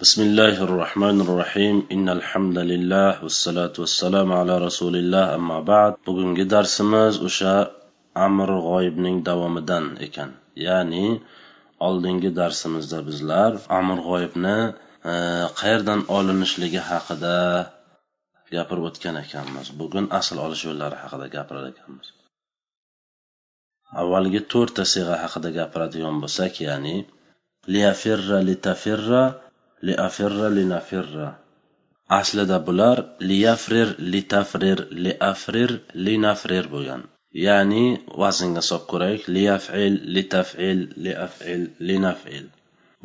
بسم الله الرحمن الرحيم إن الحمد لله والصلاة والسلام على رسول الله أما بعد bugungi darsimiz o'sha amr g'oyibning davomidan ekan ya'ni oldingi darsimizda bizlar amr g'oyibni e, qayerdan olinishligi haqida gapirib o'tgan ekanmiz bugun asl olish yo'llari haqida gapirar ekanmiz avvalgi to'rtta siyg'a haqida gapiradigan bo'lsak ya'ni liafirra litafirra liafirra linafirra aslida bular liyafrir litafrir liafrir linafrir bo'lgan. Ya'ni vaznga solib ko'raylik liyafil litafil liafil linafil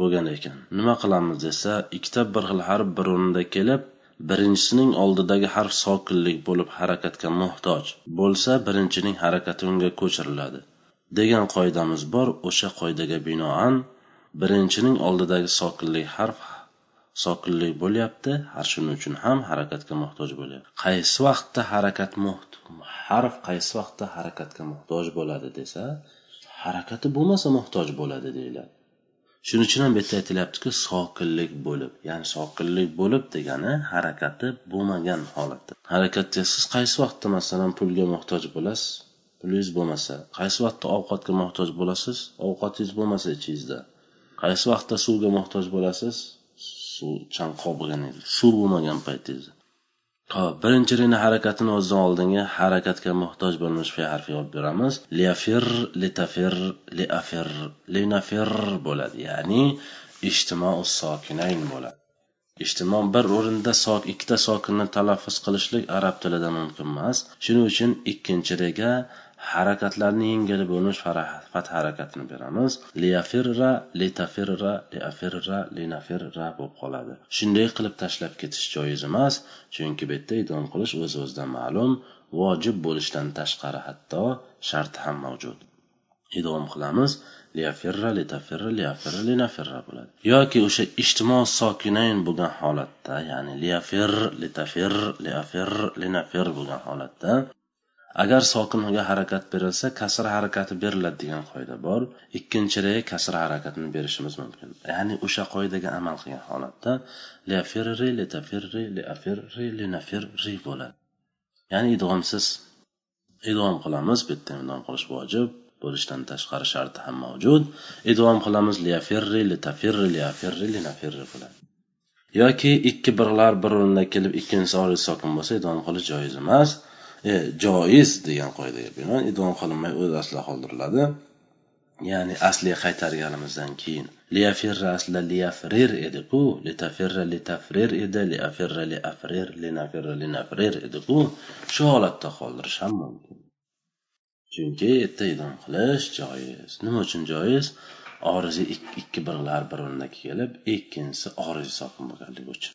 bo'lgan ekan. Nima qilamiz desa ikkita bir xil harf bir o'rinda kelib birinchisining oldidagi harf sokinlik bo'lib harakatga muhtoj bo'lsa birinchining harakati unga ko'chiriladi. Degan qoidamiz bor o'sha qoidaga binoan birinchining oldidagi sokinlik harf sokinlik bo'lyapti. Har shuning uchun ham harakatga muhtoj bo'lyapti. Qaysi vaqtda harakat harf qaysi vaqtda harakatga muhtoj bo'ladi desa harakati bo'lmasa muhtoj bo'ladi deyiladi. Shuning uchun ham bu yerda aytilyaptiki sokinlik bo'lib ya'ni sokinlik bo'lib degani harakati bo'lmagan holatda. Harakatda siz qaysi vaqtda masalan pulga muhtoj bo'lasiz? Pulingiz bo'lmasa qaysi vaqtda ovqatga muhtoj bo'lasiz? Ovqatingiz bo'lmasa ichingizda. Qaysi vaqtda suvga muhtoj bo'lasiz? Suv chanqoq bo'lgan edi. Suv bo'lmagan paytingizda hop birinchi rini harakatini o'zidan oldingi harakatga muhtoj bo'lmish fe harfi olib beramiz. Liafir litafir liafir linafir bo'ladi. Ya'ni ijtimo sokinayn bo'ladi. Ijtimo bir o'rinda sok ikkita sokinni talaffuz qilishlik arab tilida mumkin emas. Shuning uchun ikkinchi rega harakatlarni yengil bo'lmish fath harakatini beramiz. Liafirra litafirra liafirra linafirra bo'lib qoladi. Shunday qilib tashlab ketish joiz emas chunki bu yerda idom qilish o'z o'zidan ma'lum vojib bo'lishdan tashqari hatto sharti ham mavjud. Idom qilamiz liyafirra litafirra liafirra linafirra bo'ladi. Yoki o'sha ijtimo sokinayn bo'lgan holatda ya'ni liyafir litafir liafir linafir bo'lgan holatda agar sokinga harakat berilsa kasr harakati beriladi degan qoida bor. Ikkinchi re kasr harakatini berishimiz mumkin. Ya'ni o'sha qoidaga amal qilgan holatda liafirri litafirri liafirri linafirri bo'ladi. Ya'ni idg'omsiz idg'om qilamiz bu yerda idg'om qilish vojib bo'lishdan tashqari sharti ham mavjud. Idg'om qilamiz liafirri litafirri liafirri linafirri bo'ladi. Yoki ikki birlar bir o'rinda kelib ikkinchisi oriz sokin bo'lsa idg'om qilish joiz emas. E, joiz degan qoidaga binoan idom qilinmay o'z aslida qoldiriladi. Ya'ni asliga qaytarganimizdan keyin liyafirra aslida liyafrir ediku litafirra litafrir edi liafirra liafrir linafirra linafrir ediku. Shu holatda qoldirish ham mumkin. Chunki yerda idom qilish joiz. Nima uchun joiz? Oriziy ikki birlar bir o'rinda kelib ikkinchisi oriziy sokin bo'lganligi uchun.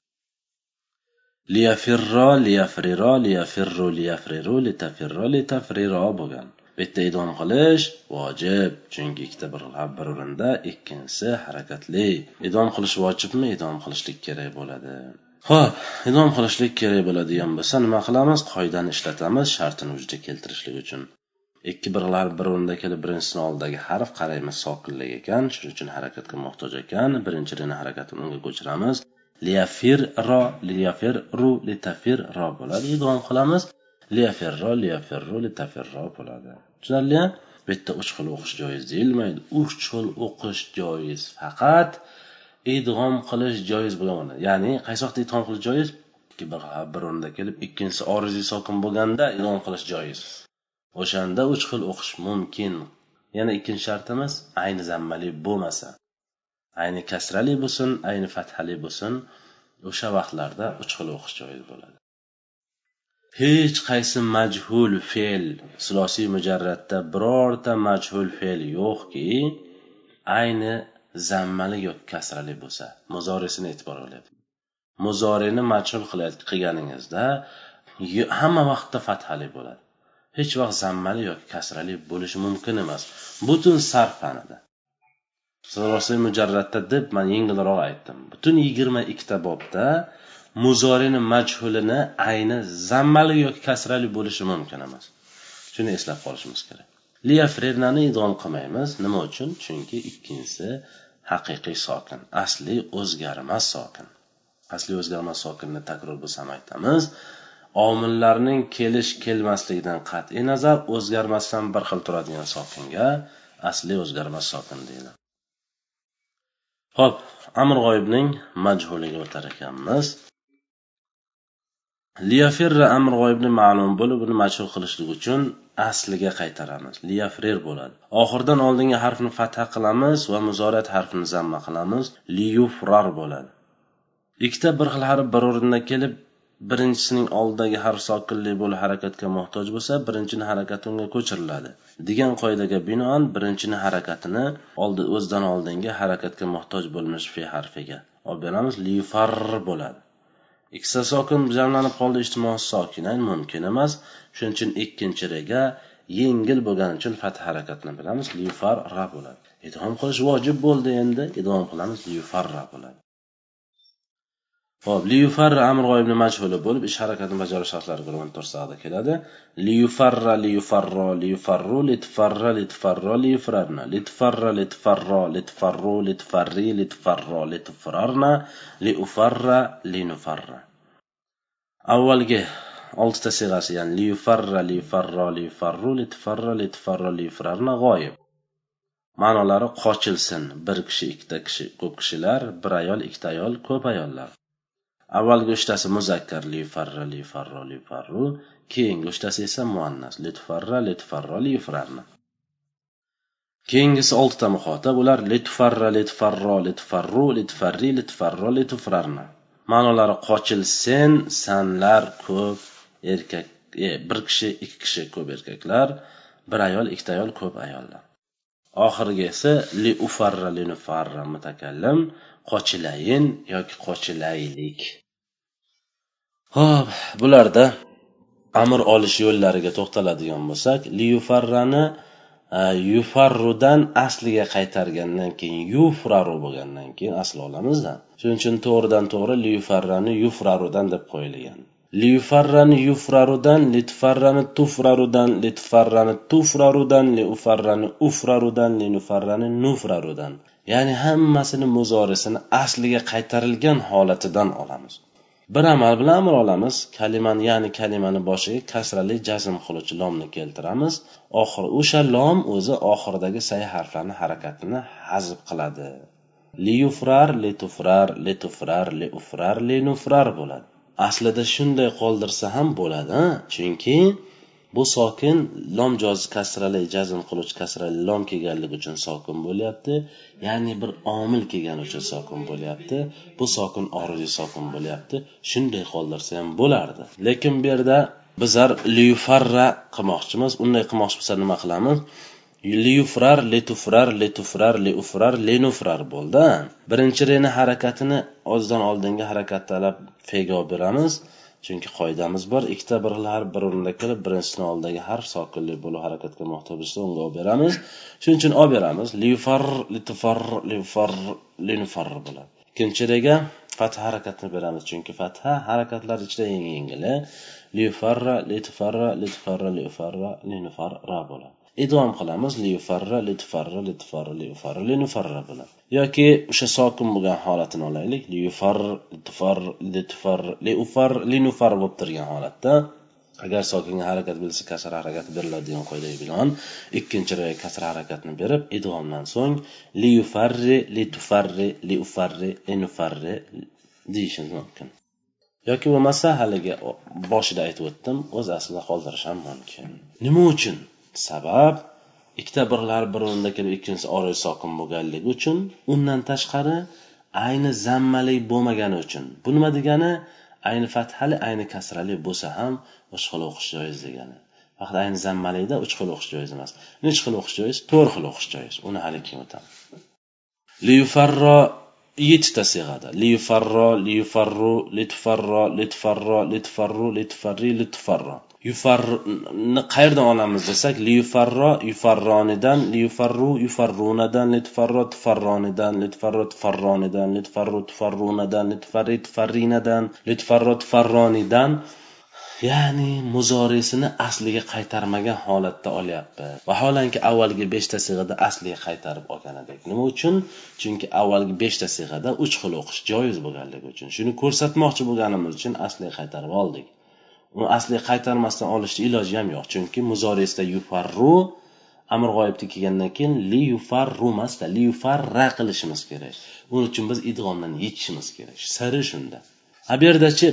Liyafirro liyafriro liyafirru liyafriru litafirro litafriro bo'lgan. Bu yerda idom qilish vojib chunki ikkita bir bir o'rinda ikkinchisi harakatli. Idom qilish vojibmi? Idom qilishlik kerak bo'ladi. Ho'p idom qilishlik kerak bo'ladigan bo'lsa nima qilamiz? Qoidani ishlatamiz shartini vujudga keltirishlik uchun. Ikki birlar bir o'rinda kelib birinchisini oldidagi harf qaraymiz sokinlik ekan shuning uchun harakatga muhtoj ekan. Birinchi harakatini unga ko'chiramiz. Liyafirro liyafirru litafirro bo'ladi. Idg'om qilamiz. Liyafirro liyafirru litafirro bo'ladi. Tushunarlia bu yerda uch xil o'qish joiz deyilmaydi. Uch xil o'qish joiz faqat idg'om qilish joiz bo'lgan ya'ni qaysi vaqtda idg'om qilish joiz? Bir bir o'rinda kelib ikkinchisi oriziy sokin bo'lganda idg'om qilish joiz. O'shanda uch xil o'qish mumkin. Yana ikkinchi shartimiz ayni zammali bo'lmasa. Ayni kasrali bo'lsin ayni fathali bo'lsin o'sha vaqtlarda uch xil o'qish joiz bo'ladi. Hech qaysi majhul fe'l silosiy mujarratda birorta majhul fe'l yo'qki ayni zammali yoki kasrali bo'lsa muzorisini e'tibor qilyapti. Muzorini majhul qilganingizda hamma vaqtda fathali bo'ladi. Hech vaqt zammali yoki kasrali bo'lishi mumkin emas. Butun sarf fanida. Surasi mujarratda deb man yengilroq aytdim. Butun yigirma ikkita bobda muzorini majhulini ayni zammali yoki kasrali bo'lishi mumkin emas. Shuni eslab qolishimiz kerak. Liyafrirnani idom qilmaymiz. Nima uchun? Chunki ikkinchisi haqiqiy sokin asli o'zgarmas sokin. Asli o'zgarmas sokinni takror bo'lsam aytamiz. Omillarning kelish kelmasligidan qat'iy nazar o'zgarmasdan bir xil turadigan sokinga asli o'zgarmas sokin deyiladi. Ho'p amr g'oyibning majhuliga o'tar ekanmiz. Liyafirra amr g'oyibni ma'lum bo'lib uni majhul qilishlik uchun asliga qaytaramiz. Liyafrir bo'ladi. Oxiridan oldingi harfni fatha qilamiz va muzorat harfini zamma qilamiz. Liyufrar bo'ladi. Ikkita bir xil harf bir o'rinda kelib birinchisining oldidagi harf sokinli bo'lib harakatga muhtoj bo'lsa birinchini harakati unga ko'chiriladi degan qoidaga binoan birinchini harakatini oldi o'zidan oldingi harakatga muhtoj bo'lmish fe harfiga olib beramiz. Lifar bo'ladi. Ikkita sokin jamlanib qoldi ijtimoiy sokin mumkin emas. Shuning uchun ikkinchi rega yengil bo'lgani uchun fath harakatini bilamiz. Lifar ra bo'ladi. Idg'om qilish vojib bo'ldi endi. Idg'om qilamiz. Lifarra bo'ladi. Xo'p, liyufarra amr g'oyibni majhuli bo'lib ish harakatini bajarish shartlari guruhi to'rsag'ida keladi. Liyufarra liyufarro liyufarru litfarra litfarro liyufrarna litfarra litfarro litfarru litfarri litfarro litfrarna liufarra linufarra. Avvalgi oltita sig'asi ya'ni liyufarra liyufarro liyufarru litfarra litfarro liyufrarna g'oyib. Ma'nolari qochilsin. Bir kishi, ikkita kishi, ko'p kishilar, bir ayol, ikkita ayol, ko'p ayollar. Avvalgi uchtasi muzakkar li farra li farro li farru. Keyingi uchtasi esa muannas litfarra litfarro lifrarni keyingisi oltita muxotab ular litfarra litfarro litfarru litfarri litfarro litfrarni ma'nolari qochil sen sanlar ko'p erkak e, bir kishi ikki kishi ko'p erkaklar bir ayol ikkita ayol ko'p ayollar. Oxirgi esa li ufarra li nufarra mutakallim. Qochilayin yoki qochilaylik. Ho'p bularda amr olish yo'llariga to'xtaladigan bo'lsak liyufarrani e, yufarrudan asliga qaytargandan keyin yufraru bo'lgandan keyin asli olamizda. Shuning uchun to'g'ridan to'g'ri liyufarrani yufrarudan deb qo'yilgan. Liyufarrani yufrarudan litfarrani tufrarudan litfarrani tufrarudan liufarrani ufrarudan linufarrani nufrarudan ya'ni hammasini muzorisini asliga qaytarilgan holatidan olamiz. Bir amal bilan amr olamiz. Kalimani ya'ni kalimani boshiga kasrali jazm qiluvchi lomni keltiramiz. Oxiri o'sha lom o'zi oxiridagi say harflarni harakatini hazb qiladi. Liyufrar litufrar litufrar liufrar linufrar bo'ladi. Aslida shunday qoldirsa ham bo'ladi chunki bu sokin lom jozi kasrali jazm qiluvchi kasrali lom kelganligi uchun sokin bo'lyapti. Ya'ni bir omil kelgani uchun sokin bo'lyapti. Bu sokin oridiy sokin bo'lyapti. Shunday qoldirsa ham bo'lardi. Lekin bu yerda bizlar lyufarra qilmoqchimiz. Unday qilmoqchi bo'lsa nima qilamiz? Liyufrar letufrar letufrar leufrar lenufrar bo'ldi. Birinchi reni harakatini ozdan oldingi harakattalab fega olib beramiz. Chunki qoidamiz bor ikkita bir xil harf bir o'rinda kelib birinchisini oldidagi harf sokinli bo'lib harakatga muhtoj bo'lsa unga olib beramiz. Shuning uchun olib beramiz. Lifar litufar, lifar linfar bo'ladi. Ikkinchi rega fatha harakatini beramiz. Chunki fatha harakatlar ichida eng yengili lifarra litufarra litufarra liufarra linfar ra bo'ladi. Idg'om qilamiz liufarra litfarra litfarra liufarra linufarra bo'ladi yoki o'sha sokin bo'lgan holatini olaylik. Liufar litfar litfar liufar linufar bo'lib turgan holatda. Agar sokinga harakat berilsa kasra harakati beriladigan qoidaga binoan ikkinchi raya kasra harakatni berib idg'omdan so'ng liufarri litufarri liufarri linufarri deyishimiz mumkin. Yoki bo'lmasa haligi boshida aytib o'tdim o'z aslida qoldirish ham mumkin. Nima uchun? Sabab ikkita birlar bir o'rinda kelib ikkinchisi oroy sokin bo'lganligi uchun undan tashqari ayni zammali bo'lmagani uchun. Bu nima degani? Ayni fathali ayni kasrali bo'lsa ham uch xil o'qish joiz degani. Faqat ayni zammalida uch xil o'qish joiz emas. Nechi xil o'qish joiz? To'rt xil o'qish joiz. Uni hali keyin o'tamiz liyufarro yettita sig'ada. Liyufarro liyufarru litfarro litfarro litfarru litfarri litfarro yufarni qayerdan olamiz desak liyufarro yufarronidan liyufarru yufarrunadan litfarro tufarronidan litfarro tufarronidan litfarru tufarrunadan litfarri tufarrinadan litfarro tufarronidan ya'ni muzorisini asliga qaytarmagan holatda olyapti. Vaholanki avvalgi beshta sig'ada asliga qaytarib olgan edik nima uchun? Chunki avvalgi beshta sig'ada uch xil o'qish joiz bo'lganligi uchun. Shuni ko'rsatmoqchi bo'lganimiz uchun asliga qaytarib oldik. Uni asliga qaytarmasdan olishni iloji ham yo'q. Chunki muzorisda yufarru amr g'oyibda kelgandan keyin li yufarru emasda li yufarra qilishimiz kerak. Uning uchun biz idg'omdan yechishimiz kerak. Siri shunda. A bu yerdachi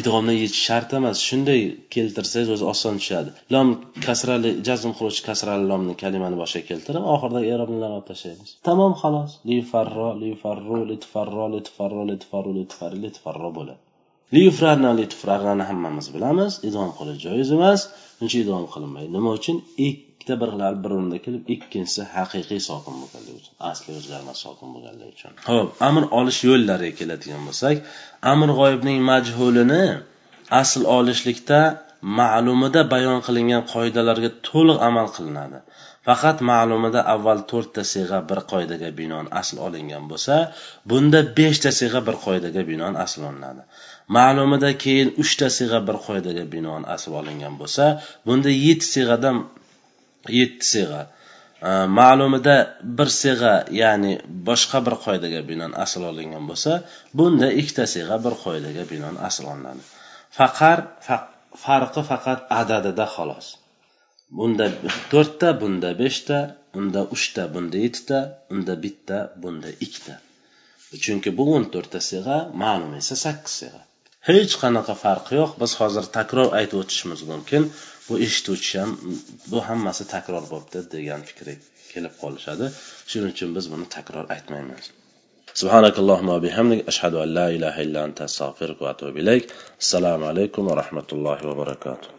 idg'omdan yechish shart emas. Shunday keltirsangiz o'zi oson tushadi. Lom kasrali jazm qiluvchi kasrali lomni kalimani boshiga keltirib oxirida erobnilarni olib tashlaymiz. Tamom xolos. Li farro li farru li tufarro li tufarro li tufarru li tufarro li tufarro bo'ladi. Liyufrarna litufrarrani hammamiz bilamiz. Idom qilish joiz emas. Uncha idom qilinmaydi nima uchun? Ikkita birlar bir o'rinda kelib ikkinchisi haqiqiy sokin bo'lganligi uchun asli o'zgarmas sokin bo'lganligi uchun. Ho'p amr olish yo'llariga keladigan bo'lsak amr g'oyibning majhulini asl olishlikda ma'lumida bayon qilingan qoidalarga to'liq amal qilinadi. Faqat ma'lumida avval to'rtta sig'a bir qoidaga binoan asl olingan bo'lsa bunda beshta sig'a bir qoidaga binoan asl olinadi. Ma'lumida keyin uchta siyg'a bir qoidaga binoan asl olingan bo'lsa bunda yetti siyg'adan yetti siyg'a e, ma'lumida bir siyg'a ya'ni boshqa bir qoidaga binoan asl olingan bo'lsa bunda ikkita siyg'a bir qoidaga binoan asl olinadi. Faqar farqi faqat adadida xolos. Bunda to'rtta bunda beshta unda uchta bunda yettita unda bitta bunda ikkita. Chunki bu o'n to'rtta siyg'a ma'lum esa sakkiz siyg'a hech qanaqa farqi yo'q biz hozir takror aytib o'tishimiz mumkin bu eshituvchi ham bu hammasi takror bo'libdi degan fikrga kelib qolishadi shuning uchun biz buni takror aytmaymiz سبحانك اللهم وبحمدك أشهد أن لا إله إلا أنت أستغفرك وأتوب إليك السلام عليكم ورحمة الله وبركاته